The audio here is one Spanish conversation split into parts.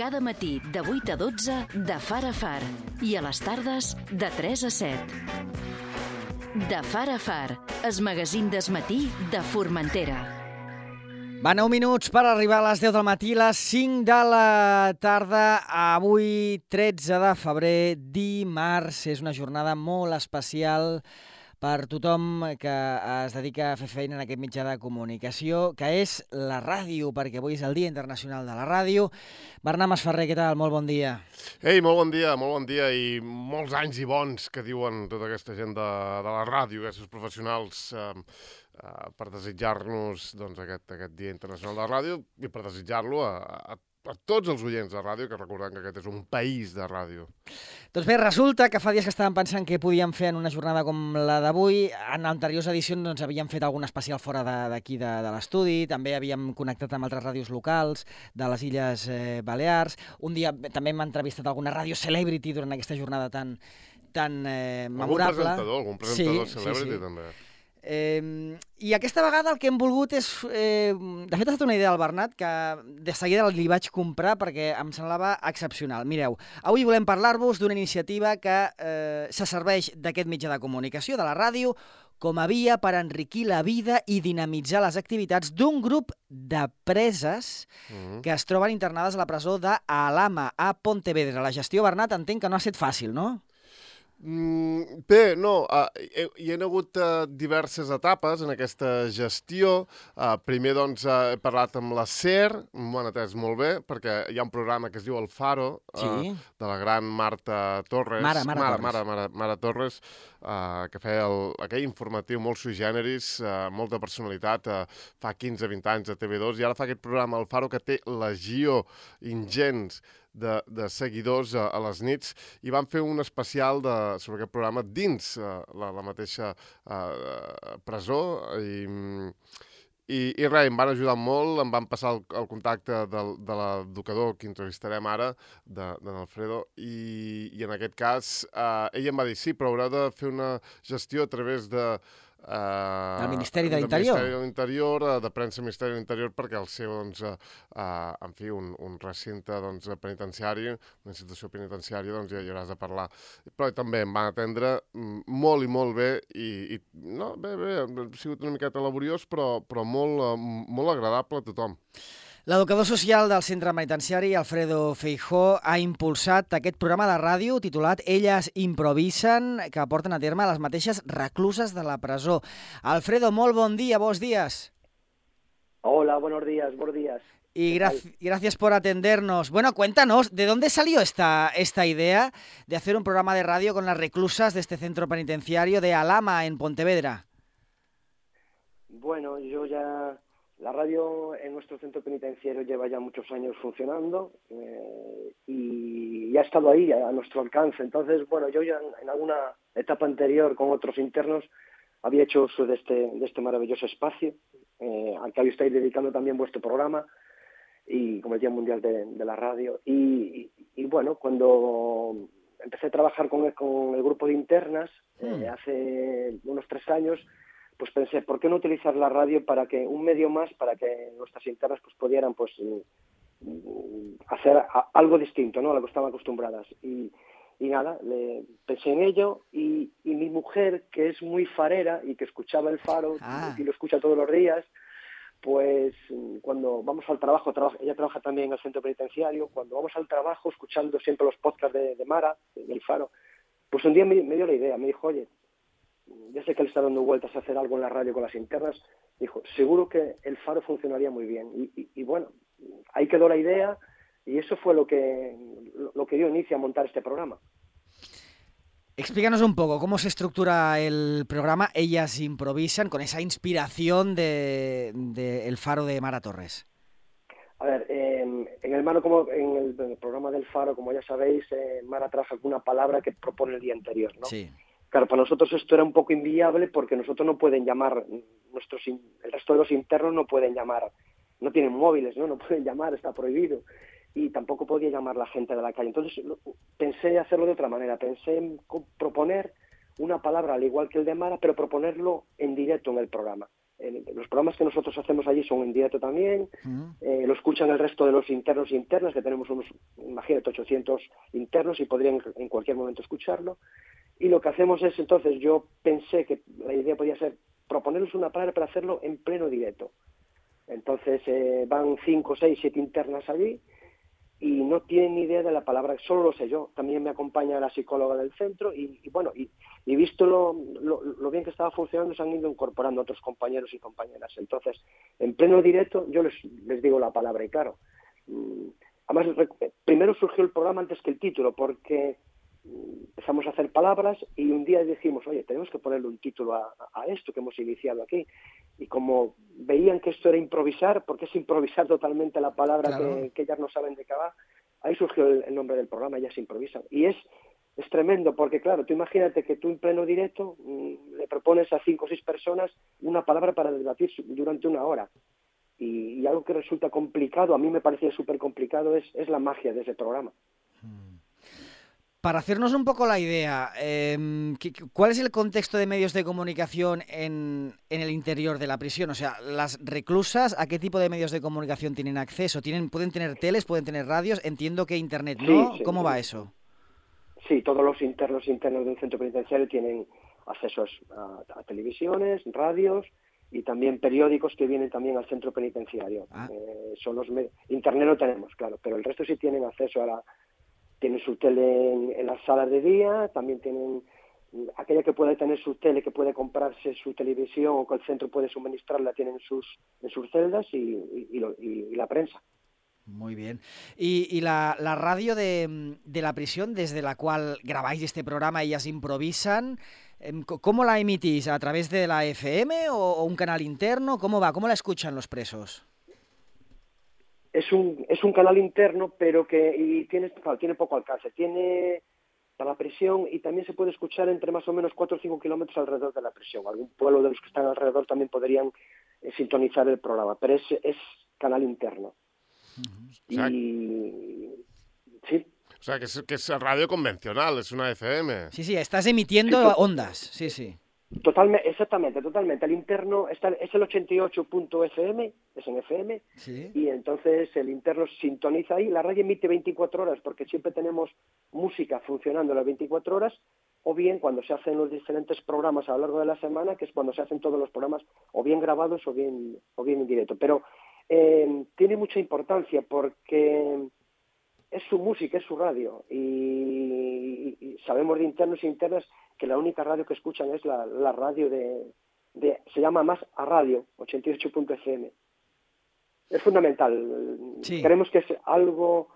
Cada matí de 8 a 12 de Far a Far i a les tardes de 3 a 7. De Far a Far, es magazín d'esmatí de Formentera. Va 9 minuts per arribar a les 10 del matí, les 5 de la tarda, avui 13 de febrer, dimarts. És una jornada molt especial per tothom que es dedica a fer feina en aquest mitjà de comunicació, que és la ràdio, perquè avui és el Dia Internacional de la Ràdio. Bernat Masferrer, què tal? Molt bon dia. Ei, molt bon dia, molt bon dia i molts anys i bons que diuen tota aquesta gent de, de la ràdio, aquests professionals, eh, eh, per desitjar-nos doncs, aquest, aquest Dia Internacional de la Ràdio i per desitjar-lo a, a, a tots els oients de ràdio, que recordem que aquest és un país de ràdio. Doncs bé, resulta que fa dies que estàvem pensant què podíem fer en una jornada com la d'avui. En anteriors edicions doncs, havíem fet algun especial fora d'aquí de, de, de l'estudi, també havíem connectat amb altres ràdios locals de les Illes eh, Balears. Un dia també hem entrevistat alguna ràdio celebrity durant aquesta jornada tan, tan eh, memorable. Algun presentador, algun presentador sí, celebrity sí, sí. també. Eh, I aquesta vegada el que hem volgut és... Eh, de fet, ha estat una idea del Bernat que de seguida li vaig comprar perquè em semblava excepcional. Mireu, avui volem parlar-vos d'una iniciativa que eh, se serveix d'aquest mitjà de comunicació, de la ràdio, com a via per enriquir la vida i dinamitzar les activitats d'un grup de preses Mm -hmm. que es troben internades a la presó d'Alama, a Pontevedra. La gestió, Bernat, entenc que no ha estat fàcil, no? Mm, bé, no, uh, hi, hi ha hagut uh, diverses etapes en aquesta gestió. Uh, primer, doncs, uh, he parlat amb la SER, m'ho han atès molt bé, perquè hi ha un programa que es diu El Faro, uh, Sí. de la gran Marta Torres. Mare, Mare Mare, Torres. Mare, Mare, Mare Torres, uh, que feia el, aquell informatiu molt sui generis, uh, molta personalitat, uh, fa 15-20 anys a TV2, i ara fa aquest programa El Faro que té legió ingents de, de seguidors a, a les nits i van fer un especial de, sobre aquest programa dins uh, la, la mateixa uh, presó i, i, i res, em van ajudar molt, em van passar el, el contacte del, de l'educador que entrevistarem ara, de, de Alfredo, i, i en aquest cas uh, ella em va dir, sí, però haurà de fer una gestió a través de... Uh, Del Ministeri de l'Interior. Ministeri de l'Interior, eh, de premsa Ministeri de l'Interior, perquè el seu, doncs, eh, uh, en fi, un, un recinte doncs, penitenciari, una institució penitenciària, doncs ja hi hauràs de parlar. Però també em van atendre mm, molt i molt bé i, i no, bé, bé, ha sigut una miqueta laboriós, però, però molt, eh, molt agradable a tothom. L'educador social del centre penitenciari, Alfredo Feijó, ha impulsat aquest programa de ràdio titulat Elles improvisen, que porten a terme les mateixes recluses de la presó. Alfredo, molt bon dia, bons dies. Hola, buenos días, buenos días. Y gracias por atendernos. Bueno, cuéntanos, ¿de dónde salió esta, esta idea de hacer un programa de radio con las reclusas de este centro penitenciario de Alama, en Pontevedra? Bueno, yo ya... La radio en nuestro centro penitenciario lleva ya muchos años funcionando eh, y ya ha estado ahí, a nuestro alcance. Entonces, bueno, yo ya en, en alguna etapa anterior con otros internos había hecho uso de este, de este maravilloso espacio eh, al que hoy estáis dedicando también vuestro programa y como el Día Mundial de, de la Radio. Y, y- y bueno, cuando empecé a trabajar con el, con el grupo de internas eh, hace unos tres años, pues pensé, ¿por qué no utilizar la radio para que un medio más para que nuestras internas pues pudieran pues mm, hacer a- algo distinto, ¿no? A lo que estaban acostumbradas. Y, y nada, le, pensé en ello y, y mi mujer, que es muy farera y que escuchaba el faro Ah. y lo escucha todos los días, pues mm, cuando vamos al trabajo, traba- ella trabaja también en el centro penitenciario, cuando vamos al trabajo escuchando siempre los podcasts de, de Mara, de- del Faro, pues un día me, me dio la idea, me dijo, oye, ya sé que él está dando vueltas a hacer algo en la radio con las internas, dijo, seguro que el Faro funcionaría muy bien. Y, y- y bueno, ahí quedó la idea y eso fue lo que, lo, que dio inicio a montar este programa. Explícanos un poco cómo se estructura el programa Ellas improvisan con esa inspiración de, de El Faro de Mara Torres. A ver, eh, en el Maro, como en el, en el programa del Faro, como ya sabéis, eh, Mara trabaja con una palabra que propone el día anterior, ¿no? Sí. Claro, para nosotros esto era un poco inviable porque nosotros no pueden llamar, nuestros in- el resto de los internos no pueden llamar, no tienen móviles, ¿no? No pueden llamar, está prohibido. Y tampoco podía llamar la gente de la calle. Entonces pensé hacerlo de otra manera, pensé en proponer una palabra al igual que el de Mara, pero proponerlo en directo en el programa. los programas que nosotros hacemos allí son en directo también, eh, lo escuchan el resto de los internos y internas, que tenemos unos, imagínate, 800 internos y podrían en cualquier momento escucharlo. Y lo que hacemos es, entonces, yo pensé que la idea podía ser proponerles una palabra para hacerlo en pleno directo. Entonces eh, van cinco, seis, siete internas allí y no tienen ni idea de la palabra, solo lo sé yo. También me acompaña la psicóloga del centro y, bueno, y, visto lo, lo, bien que estaba funcionando, se han ido incorporando otros compañeros y compañeras. Entonces, en pleno directo, yo les, les digo la palabra y claro. Mm, además, primero surgió el programa antes que el título, porque empezamos a hacer palabras y un día dijimos, oye, tenemos que ponerle un título a, esto que hemos iniciado aquí. Y como veían que esto era improvisar, porque es improvisar totalmente la palabra que, ellas no saben de qué va, ahí surgió el, nombre del programa, ellas improvisan. Y es, es tremendo, porque claro, tú imagínate que tú en pleno directo mm, le propones a cinco o seis personas una palabra para debatir durante una hora. Y, algo que resulta complicado, a mí me parecía súper complicado, es, es la magia de ese programa. Para hacernos un poco la idea, em, ¿cuál es el contexto de medios de comunicación en, el interior de la prisión? O sea, las reclusas, ¿a qué tipo de medios de comunicación tienen acceso? ¿Tienen, ¿Pueden tener teles, pueden tener radios? Entiendo que Internet no. ¿Cómo va eso? Sí, todos los internos internos de un centro penitenciario tienen acceso a, televisiones, radios y también periódicos que vienen también al centro penitenciario. Ah. Eh, son los Internet no tenemos, claro, pero el resto sí tienen acceso a la tienen su tele en, las salas de día, también tienen aquella que puede tener su tele, que puede comprarse su televisión o que el centro puede suministrarla, tienen sus, en sus celdas y, la prensa. Muy bien. ¿Y, la, radio de, la prisión desde la cual grabáis este programa, ellas improvisan? Em, ¿Cómo la emitís? ¿A través de la FM o un canal interno? ¿Cómo va? ¿Cómo la escuchan los presos? Es un, es un canal interno, pero que y tiene, tiene poco alcance. Tiene para la prisión y también se puede escuchar entre más o menos 4 o 5 kilómetros alrededor de la prisión. Algún pueblo de los que están alrededor también podrían eh, sintonizar el programa, pero es, es canal interno. y sí. O sea, que es, que es radio convencional, es una FM. Sí, sí, estás emitiendo ondas, sí, sí. Totalmente, exactamente, totalmente. El interno está, es el 88.fm, es en FM, y entonces el interno sintoniza ahí. La radio emite 24 horas porque siempre tenemos música funcionando las 24 horas, o bien cuando se hacen los diferentes programas a lo largo de la semana, que es cuando se hacen todos los programas, o bien grabados o bien, o bien en directo. Pero eh, tiene mucha importancia porque es su música, es su radio, y sabemos de internos e internas que la única radio que escuchan es la, radio de, se llama más a radio, 88.fm. Es fundamental. Creemos que es algo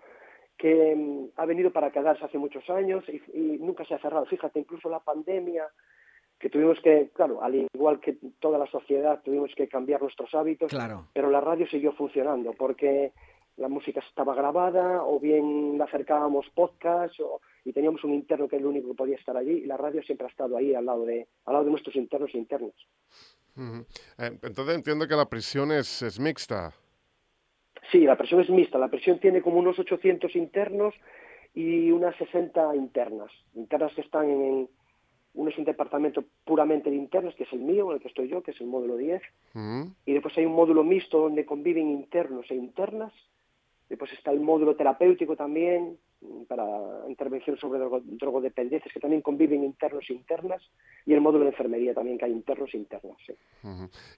que mm, ha venido para quedarse hace muchos años y, nunca se ha cerrado. Fíjate, incluso la pandemia, que tuvimos que, claro, al igual que toda la sociedad, tuvimos que cambiar nuestros hábitos, pero la radio siguió funcionando porque la música estaba grabada o bien la acercábamos podcast y teníamos un interno que es el único que podía estar allí y la radio siempre ha estado ahí al lado de, al lado de nuestros internos e internos. Eh, entonces entiendo que la prisión es, es mixta. Sí, la prisión es mixta. La prisión tiene como unos 800 internos y unas 60 internas. Internas que están en, uno es un departamento puramente de internos, que es el mío, en el que estoy yo, que es el módulo 10. Y después hay un módulo mixto donde conviven internos e internas Después está el módulo terapéutico también, para intervención sobre drogodependencias, que también conviven internos e internas, y el módulo de enfermería también, que hay internos e internas.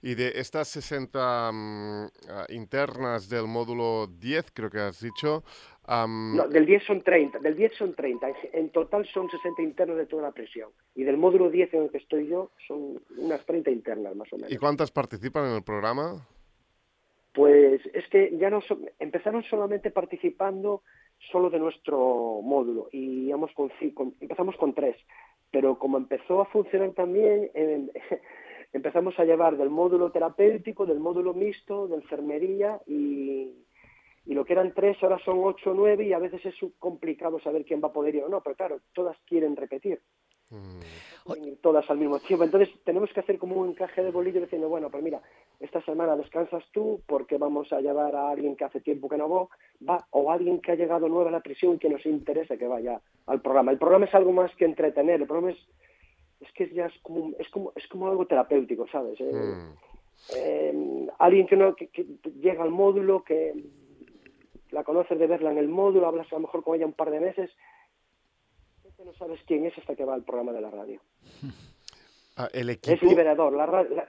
Y de estas 60 mm, ah, internas del módulo 10, creo que has dicho... No, del 10 son 30, del 10 son 30, en total son 60 internos de toda la prisión, y del módulo 10 en el que estoy yo son unas 30 internas más o menos. ¿Y cuántas participan en el programa? Pues es que ya no empezaron solamente participando solo de nuestro módulo y con, empezamos con tres, pero como empezó a funcionar también, em, empezamos a llevar del módulo terapéutico, del módulo mixto, de enfermería y, y lo que eran tres ahora son ocho o nueve y a veces es complicado saber quién va a poder ir o no, pero claro, todas quieren repetir. Mm. Todas al mismo tiempo. Entonces tenemos que hacer como un encaje de bolillo diciendo, bueno, pues mira, esta semana descansas tú porque vamos a llevar a alguien que hace tiempo que no va, o alguien que ha llegado nuevo a la prisión y que nos interesa que vaya al programa. El programa es algo más que entretener, el programa es, es que ya es como, es como, es como algo terapéutico, ¿sabes? Eh, mm. eh, alguien que, no, que, llega al módulo, que la conoces de verla en el módulo, hablas a lo mejor con ella un par de meses, no sabes quién es hasta que va al programa de la radio. Ah, el equipo... Es liberador. La,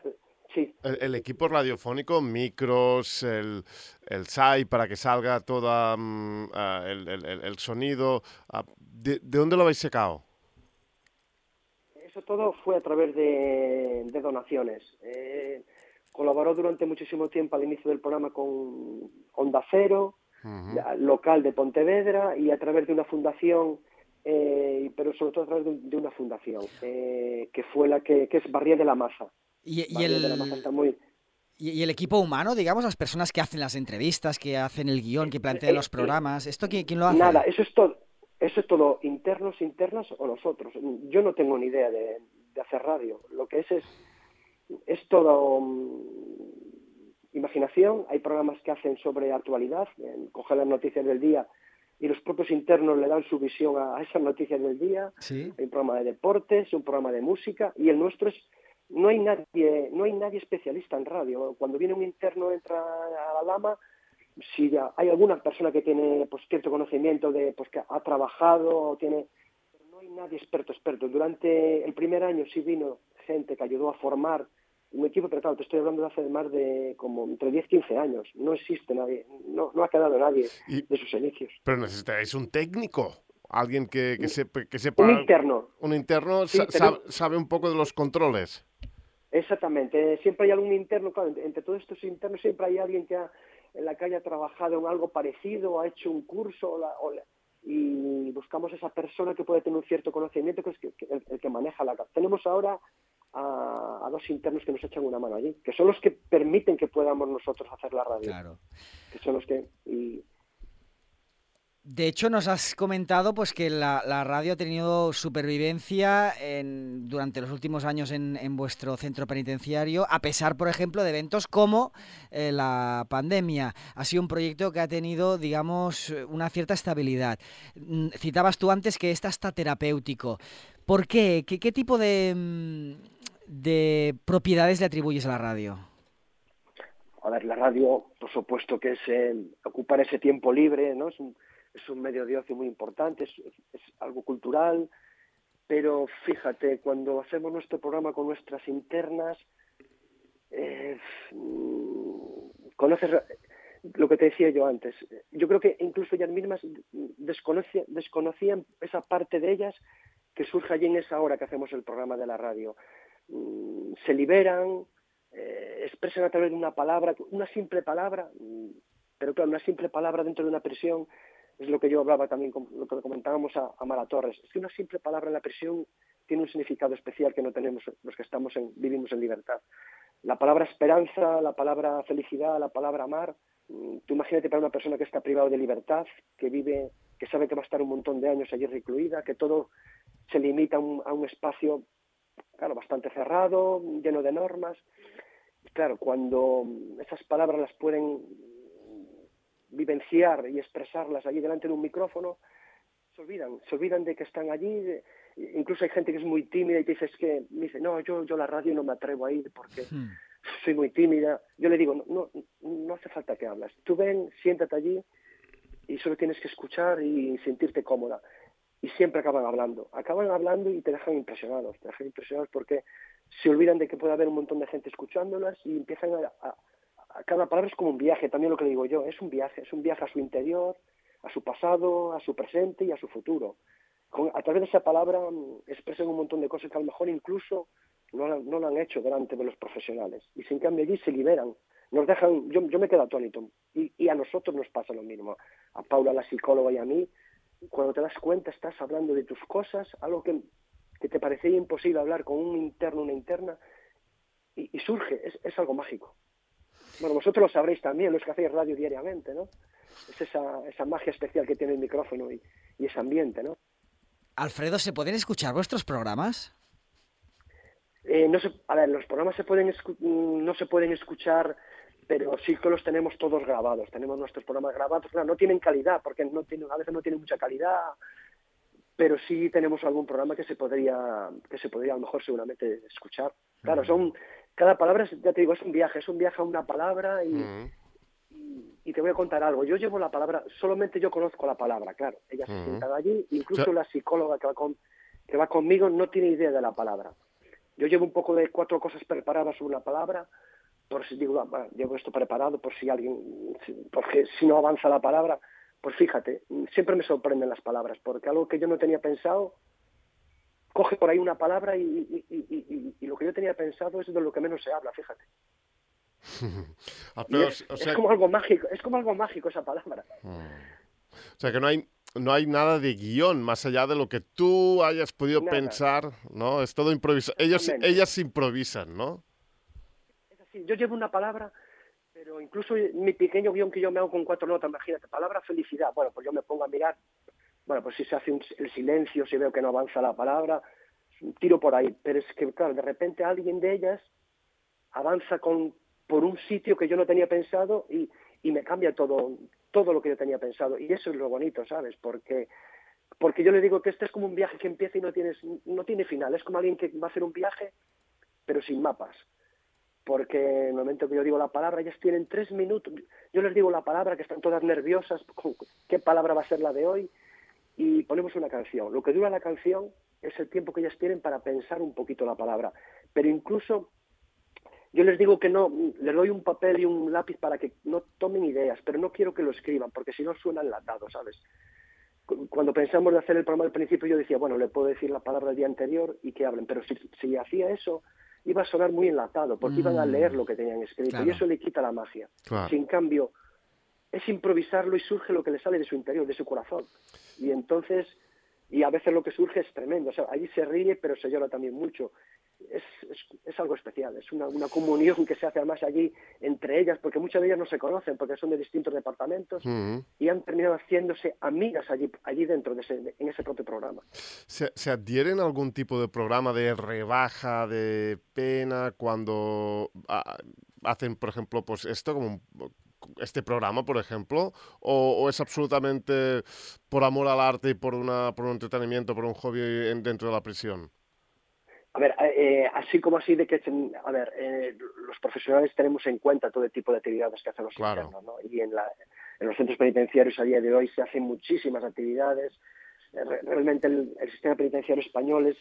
sí. el, equipo radiofónico, micros, el, el SAI para que salga todo mm, ah, el, el, sonido, ah, ¿de, dónde lo habéis sacado? Eso todo fue a través de, de donaciones. Eh, colaboró durante muchísimo tiempo al inicio del programa con Onda Cero, local de Pontevedra, y a través de una fundación, eh, pero sobre todo a través de, una fundación, eh, que fue la que, que es Barría de la Masa. Y, el... y, el equipo humano, digamos, las personas que hacen las entrevistas, que hacen el guion, que plantean los programas, ¿esto quién, quién lo hace? Nada, eso es todo. Eso es todo, internos, internas o nosotros. Yo no tengo ni idea de, de hacer radio. Lo que es es es todo mm, imaginación. Hay programas que hacen sobre actualidad, coger las noticias del día y los propios internos le dan su visión a, esas noticias del día. Hay un programa de deportes, un programa de música y el nuestro es no hay nadie no hay nadie especialista en radio. Cuando viene un interno entra a la lama si ya hay alguna persona que tiene pues cierto conocimiento de pues que ha trabajado o tiene pero no hay nadie experto experto durante el primer año sí vino gente que ayudó a formar un equipo, pero claro, te estoy hablando de hace más de como entre 10 15 años. No existe nadie, no, no ha quedado nadie de sus inicios. Pero necesitáis un técnico, alguien que, que, sepa, que sepa... Un interno. Un interno sabe, un poco de los controles. Exactamente. Siempre hay algún interno, claro, entre todos estos internos siempre hay alguien que ha, en la calle ha trabajado en algo parecido, ha hecho un curso y buscamos esa persona que puede tener un cierto conocimiento, que es el, el que maneja la... Tenemos ahora a, dos internos que nos echan una mano allí, que son los que permiten que podamos nosotros hacer la radio. Claro. Que son los que... De hecho, nos has comentado pues que la, radio ha tenido supervivencia en, durante los últimos años en, vuestro centro penitenciario, a pesar, por ejemplo, de eventos como eh, la pandemia. Ha sido un proyecto que ha tenido, digamos, una cierta estabilidad. Mm, citabas tú antes que está terapéutico. ¿Por qué? ¿Qué, tipo de, mm, de propiedades le atribuyes a la radio? A ver, la radio, por supuesto que es ocupar ese tiempo libre, ¿no? Es un, es un medio de ocio muy importante, es, algo cultural, pero fíjate, cuando hacemos nuestro programa con nuestras internas, eh, conoces lo que te decía yo antes. Yo creo que incluso ellas mismas desconocían esa parte de ellas que surge allí en esa hora que hacemos el programa de la radio. Mm, se liberan, eh, expresan a través de una palabra, una simple palabra, mm, pero claro, una simple palabra dentro de una prisión es lo que yo hablaba también, lo que comentábamos a, a Mara Torres, es que una simple palabra en la prisión tiene un significado especial que no tenemos los que estamos en, vivimos en libertad. La palabra esperanza, la palabra felicidad, la palabra amar, mm, tú imagínate para una persona que está privada de libertad, que vive, que sabe que va a estar un montón de años allí recluida, que todo se limita a un, a un espacio, claro, bastante cerrado, lleno de normas. Claro, cuando esas palabras las pueden vivenciar y expresarlas allí delante de un micrófono, se olvidan, se olvidan de que están allí. incluso hay gente que es muy tímida y te dice, que, me dice, no, yo, yo la radio no me atrevo a ir porque hmm. soy muy tímida. Yo le digo, no, no, no hace falta que hablas. Tú ven, siéntate allí y solo tienes que escuchar y sentirte cómoda. Y siempre acaban hablando. Acaban hablando y te dejan impresionados. Te dejan impresionados porque se olvidan de que puede haber un montón de gente escuchándolas y empiezan a, cada palabra es como un viaje, también lo que le digo yo, es un viaje, es un viaje a su interior, a su pasado, a su presente y a su futuro. a través de esa palabra mm, expresan un montón de cosas que a lo mejor incluso no, lo han hecho delante de los profesionales. Y sin cambio allí se liberan, nos dejan, yo, yo me quedo atónito. Y, y a nosotros nos pasa lo mismo, a Paula, la psicóloga y a mí, cuando te das cuenta estás hablando de tus cosas, algo que, que te parecía imposible hablar con un interno, una interna, y, y surge, es, es algo mágico. Bueno, vosotros lo sabréis también, los que hacéis radio diariamente, ¿no? Es esa, esa magia especial que tiene el micrófono y, ese ambiente, ¿no? Alfredo, ¿se pueden escuchar vuestros programas? Eh, no a ver, los programas se pueden no se pueden escuchar, pero sí que los tenemos todos grabados. Tenemos nuestros programas grabados. no tienen calidad, porque no tienen, a veces no tienen mucha calidad, pero sí tenemos algún programa que se podría, que se podría a lo mejor seguramente escuchar. Claro, son cada palabra, es, ya te digo, es un viaje, es un viaje a una palabra y, y, te voy a contar algo. Yo llevo la palabra, solamente yo conozco la palabra, claro. Ella se sienta allí, incluso la psicóloga que va, con, que va conmigo no tiene idea de la palabra. Yo llevo un poco de cuatro cosas preparadas sobre la palabra, por si digo, ah, llevo esto preparado por si alguien, porque si no avanza la palabra, pues fíjate, siempre me sorprenden las palabras, porque algo que yo no tenía pensado, coge por ahí una palabra y, lo que yo tenía pensado es de lo que menos se habla, fíjate. Ah, es, como algo mágico, es como algo mágico esa palabra. Mm. O sea que no hay no hay nada de guion más allá de lo que tú hayas podido pensar, ¿no? Es todo improvisado. Ellos, ellas improvisan, ¿no? Es así. Yo llevo una palabra, pero incluso mi pequeño guion que yo me hago con cuatro notas, imagínate, palabra felicidad. Bueno, pues yo me pongo a mirar, bueno, pues si se hace el silencio, si veo que no avanza la palabra, tiro por ahí. Pero es que, claro, de repente alguien de ellas avanza por un sitio que yo no tenía pensado y, y me cambia todo, todo lo que yo tenía pensado. Y eso es lo bonito, ¿sabes? Porque, porque yo le digo que este es como un viaje que empieza y no, tienes, no tiene final. Es como alguien que va a hacer un viaje, pero sin mapas. Porque en el momento que yo digo la palabra, ellas tienen tres minutos. Yo les digo la palabra, que están todas nerviosas, qué palabra va a ser la de hoy, y ponemos una canción. Lo que dura la canción es el tiempo que ellas tienen para pensar un poquito la palabra. Pero incluso yo les digo que no, les doy un papel y un lápiz para que no tomen ideas, pero no quiero que lo escriban, porque si no suena enlatado, ¿sabes? Cuando pensamos de hacer el programa al principio, yo decía, bueno, le puedo decir la palabra del día anterior y que hablen, pero si, si hacía eso, iba a sonar muy enlatado, porque iban a mm. leer lo que tenían escrito, y eso le quita la magia. sin cambio, es improvisarlo y surge lo que le sale de su interior, de su corazón. Y entonces, y a veces lo que surge es tremendo, o sea, allí se ríe, pero se llora también mucho es, es, algo especial, es una, una, comunión que se hace además allí entre ellas, porque muchas de ellas no se conocen, porque son de distintos departamentos y han terminado haciéndose amigas allí, allí dentro, de ese, en ese propio programa. ¿Se, ¿Se adhieren a algún tipo de programa de rebaja de pena cuando ah, hacen, por ejemplo, pues esto como este programa, por ejemplo, o, o, es absolutamente por amor al arte y por, una, por un entretenimiento, por un hobby dentro de la prisión? A ver, eh, así como así de que, a ver, eh, los profesionales tenemos en cuenta todo tipo de actividades que hacen los internos, ¿no? Y en, los centros penitenciarios a día de hoy se hacen muchísimas actividades. Eh, realmente el, sistema penitenciario español es,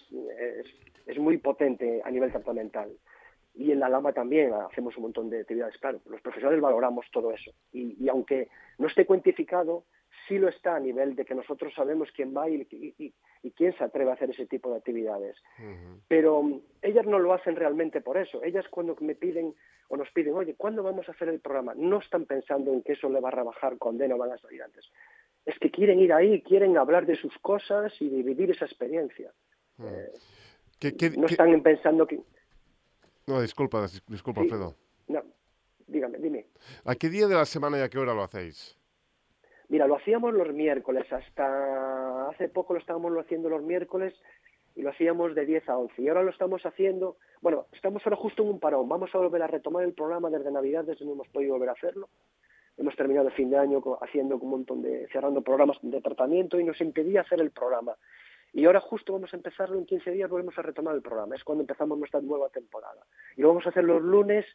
es, muy potente a nivel tratamental. Y en la Lama también hacemos un montón de actividades. Claro, los profesionales valoramos todo eso. Y, y aunque no esté cuantificado, sí lo está a nivel de que nosotros sabemos quién va y, y, quién se atreve a hacer ese tipo de actividades. Pero um, ellas no lo hacen realmente por eso. Ellas cuando me piden o nos piden, oye, ¿cuándo vamos a hacer el programa? No están pensando en que eso le va a rebajar condena o van a salir antes. Es que quieren ir ahí, quieren hablar de sus cosas y vivir esa experiencia. Eh, no están pensando que... No, disculpa, disculpa, Alfredo. No, dígame, dime. ¿A qué día de la semana y a qué hora lo hacéis? Mira, lo hacíamos los miércoles, hasta hace poco lo estábamos haciendo los miércoles y lo hacíamos de 10 a 11. Y ahora lo estamos haciendo, bueno, estamos ahora justo en un parón. Vamos a volver a retomar el programa desde Navidad, desde no hemos podido volver a hacerlo. Hemos terminado el fin de año haciendo un montón de, cerrando programas de tratamiento y nos impedía hacer el programa. Y ahora justo vamos a empezarlo en 15 días, volvemos a retomar el programa. Es cuando empezamos nuestra nueva temporada. Y lo vamos a hacer los lunes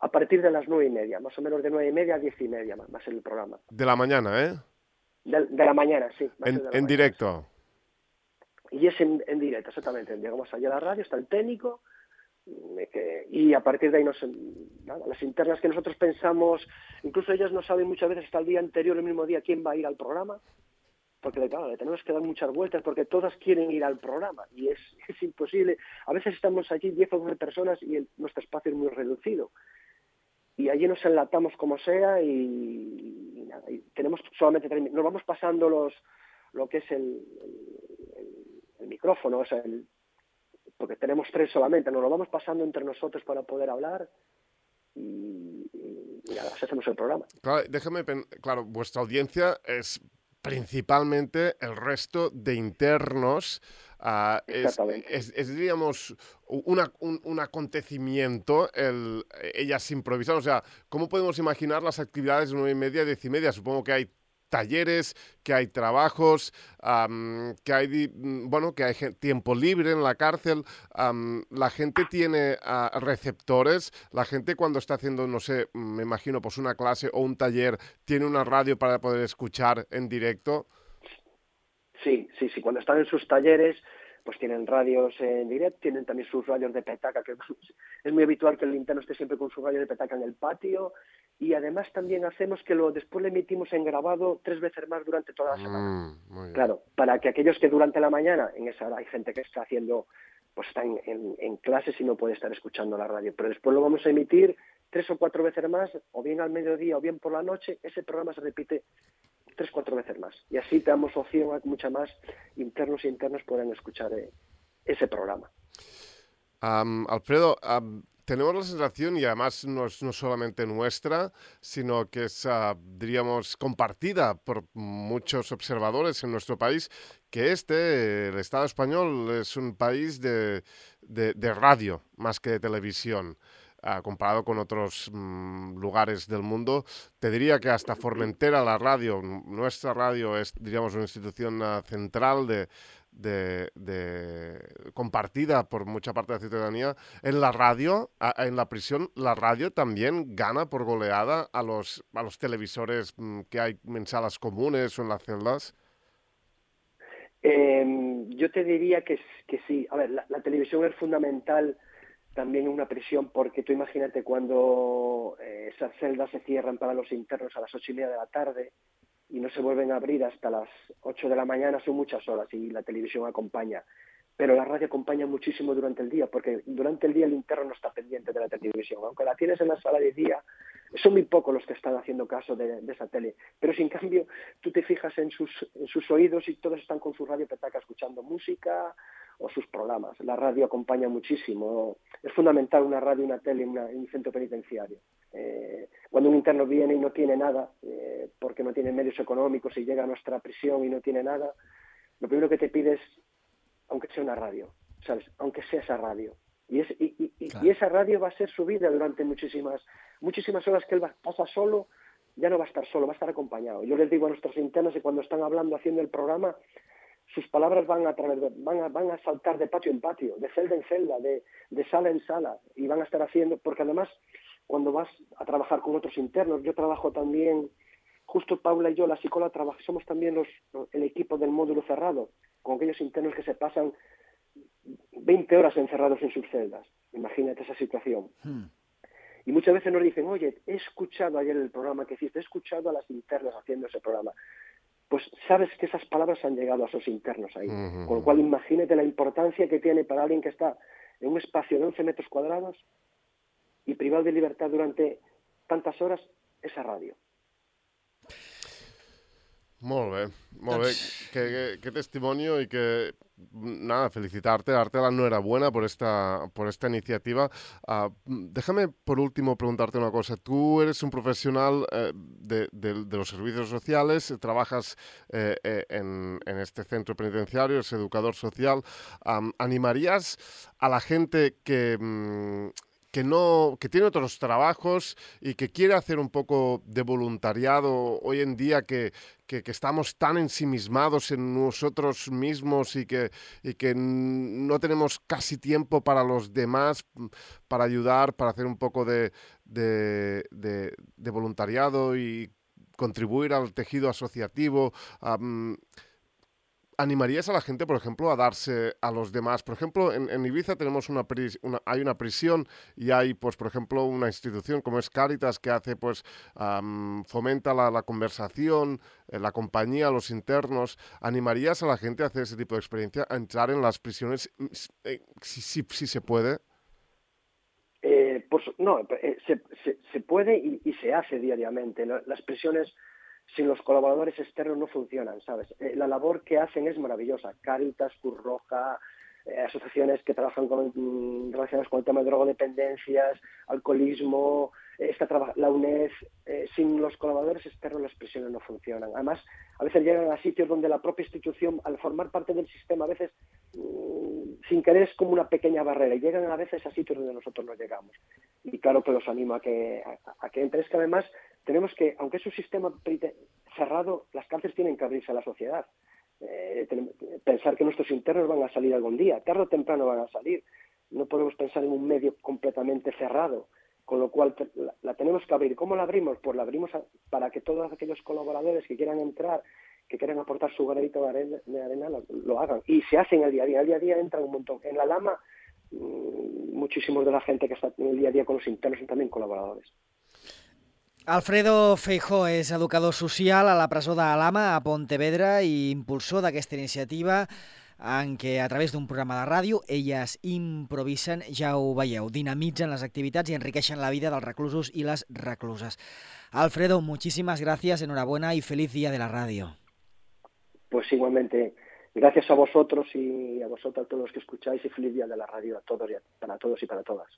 a partir de las nueve y media, más o menos de nueve y media a diez y media, más el programa. De la mañana, ¿eh? De, la mañana, sí. En, directo. Y es en, directo, exactamente. Llegamos allá a la radio, está el técnico, mm, y a partir de ahí nos, las internas que nosotros pensamos, incluso ellas no saben muchas veces hasta el día anterior, el mismo día, quién va a ir al programa, porque claro, le tenemos que dar muchas vueltas porque todas quieren ir al programa y es, es imposible. A veces estamos allí 10 o 12 personas y nuestro espacio es muy reducido y allí nos enlatamos como sea y, nada, tenemos solamente nos vamos pasando los lo que es el, el, micrófono, o el, porque tenemos tres solamente, nos lo vamos pasando entre nosotros para poder hablar y, y, nada, hacemos el programa. Claro, déjame, claro, vuestra audiencia es principalmente el resto de internos. Uh, es, es, es, diríamos, una, un, un, acontecimiento, el, ellas improvisan. O sea, ¿cómo podemos imaginar las actividades de nueve y media, diez y media? Supongo que hay talleres, que hay trabajos, que hay mm, bueno, que hay tiempo libre en la cárcel. la gente tiene ah, receptores. La gente cuando está haciendo, no sé, me imagino, pues una clase o un taller, tiene una radio para poder escuchar en directo. Sí, sí, sí. Cuando están en sus talleres, pues tienen radios en directo, tienen también sus radios de petaca, que es muy habitual que el interno esté siempre con su radio de petaca en el patio, y además también hacemos que lo después lo emitimos en grabado tres veces más durante toda la semana. Mm, claro, para que aquellos que durante la mañana, en esa hora hay gente que está haciendo, pues está en, en clases y no puede estar escuchando la radio, pero después lo vamos a emitir tres o cuatro veces más, o bien al mediodía o bien por la noche, ese programa se repite tres, cuatro veces más. Y así te damos opción a que mucha más internos e internos puedan escuchar eh, ese programa. Alfredo, tenemos la sensación, y además no es no solamente nuestra, sino que es, uh, diríamos, compartida por muchos observadores en nuestro país, que este, el Estado español, es un país de, de radio más que de televisión. Ah, comparado con otros mm, lugares del mundo. Te diría que hasta Formentera, la radio, nuestra radio es, diríamos, una institución uh, central de, de, de, compartida por mucha parte de la ciudadanía. En la radio, en la prisión, la radio también gana por goleada a los, a los televisores mm, que hay en salas comunes o en las celdas. Eh, yo te diría que, que sí. A ver, la, televisión es fundamental también una prisión, porque tú imagínate cuando eh, esas celdas se cierran para los internos a las ocho y media de la tarde y no se vuelven a abrir hasta las ocho de la mañana, son muchas horas y la televisión acompaña. Pero la radio acompaña muchísimo durante el día, porque durante el día el interno no está pendiente de la televisión. Aunque la tienes en la sala de día, son muy pocos los que están haciendo caso de, esa tele. Pero si en cambio tú te fijas en sus, en sus oídos y todos están con su radio petaca escuchando música o sus programas. La radio acompaña muchísimo. Es fundamental una radio una tele en, un centro penitenciario. Eh, cuando un interno viene y no tiene nada, eh, porque no tiene medios económicos y llega a nuestra prisión y no tiene nada, lo primero que te pide es, aunque sea una radio, ¿sabes? Aunque sea esa radio. Y, es, y, y, esa radio va a ser su vida durante muchísimas, muchísimas horas que él va, pasa solo, ya no va a estar solo, va a estar acompañado. Yo les digo a nuestros internos que cuando están hablando, haciendo el programa, sus palabras van a, través van, a, van a saltar de patio en patio, de celda en celda, de, de sala en sala, y van a estar haciendo, porque además cuando vas a trabajar con otros internos, yo trabajo también, justo Paula y yo, la psicóloga, somos también los, el equipo del módulo cerrado, con aquellos internos que se pasan 20 horas encerrados en sus celdas. Imagínate esa situación. Hmm. Y muchas veces nos dicen, oye, he escuchado ayer el programa que hiciste, he escuchado a las internas haciendo ese programa pues sabes que esas palabras han llegado a esos internos ahí. Con lo cual, imagínate la importancia que tiene para alguien que está en un espacio de 11 metros cuadrados y privado de libertad durante tantas horas esa radio. Molt bé, molt bé. Qué, qué, testimonio y que, nada, felicitarte, darte la enhorabuena por esta, por esta iniciativa. Uh, déjame, por último, preguntarte una cosa. Tú eres un profesional eh, de, de, de, los servicios sociales, trabajas eh, eh, en, en, este centro penitenciario, eres educador social. Um, ¿Animarías a la gente que... Um, que no que tiene otros trabajos y que quiere hacer un poco de voluntariado hoy en día que, que, estamos tan ensimismados en nosotros mismos y que, y que no tenemos casi tiempo para los demás, para ayudar, para hacer un poco de, de, voluntariado y contribuir al tejido asociativo. ¿Animarías a la gente, por ejemplo, a darse a los demás? Por ejemplo, en, Ibiza tenemos una, hay una prisión y hay, pues, por ejemplo, una institución como es Caritas que hace, pues, fomenta la, conversación, eh, la compañía, los internos. ¿Animarías a la gente a hacer ese tipo de experiencia, a entrar en las prisiones, mm, eh, si, si, se puede? Eh, pues no, se, se, puede y, y, se hace diariamente. Las prisiones sin los colaboradores externos no funcionan, ¿sabes? Eh, la labor que hacen es maravillosa. Caritas, Cruz Roja, eh, asociaciones que trabajan mm, relacionadas con el tema de drogodependencias, alcoholismo, eh, la UNED, sin los colaboradores externos las prisiones no funcionan. Además, a veces llegan a sitios donde la propia institución, al formar parte del sistema, a veces mm, sin querer es como una pequeña barrera llegan a veces a sitios donde nosotros no llegamos. Y claro que los animo a que, a, que entren. Es que además tenemos que, aunque es un sistema cerrado, las cárceles tienen que abrirse a la sociedad. Eh, pensar que nuestros internos van a salir algún día, tarde o temprano van a salir. No podemos pensar en un medio completamente cerrado, con lo cual la, tenemos que abrir. ¿Cómo la abrimos? Pues la abrimos para que todos aquellos colaboradores que quieran entrar, que quieran aportar su granito de arena, lo, hagan. Y se hace en el día a día. El día a día entra un montón. En la Lama, mm, muchísimos de la gente que está en el día a día con los internos son también colaboradores. Alfredo Feijó és educador social a la presó d'Alama, a Pontevedra, i impulsor d'aquesta iniciativa en què a través d'un programa de ràdio elles improvisen, ja ho veieu, dinamitzen les activitats i enriqueixen la vida dels reclusos i les recluses. Alfredo, muchísimas gracias, enhorabuena y feliz día de la radio. Pues igualmente, gracias a vosotros y a vosotros, a todos los que escucháis y feliz día de la radio a todos y para todos y para todas.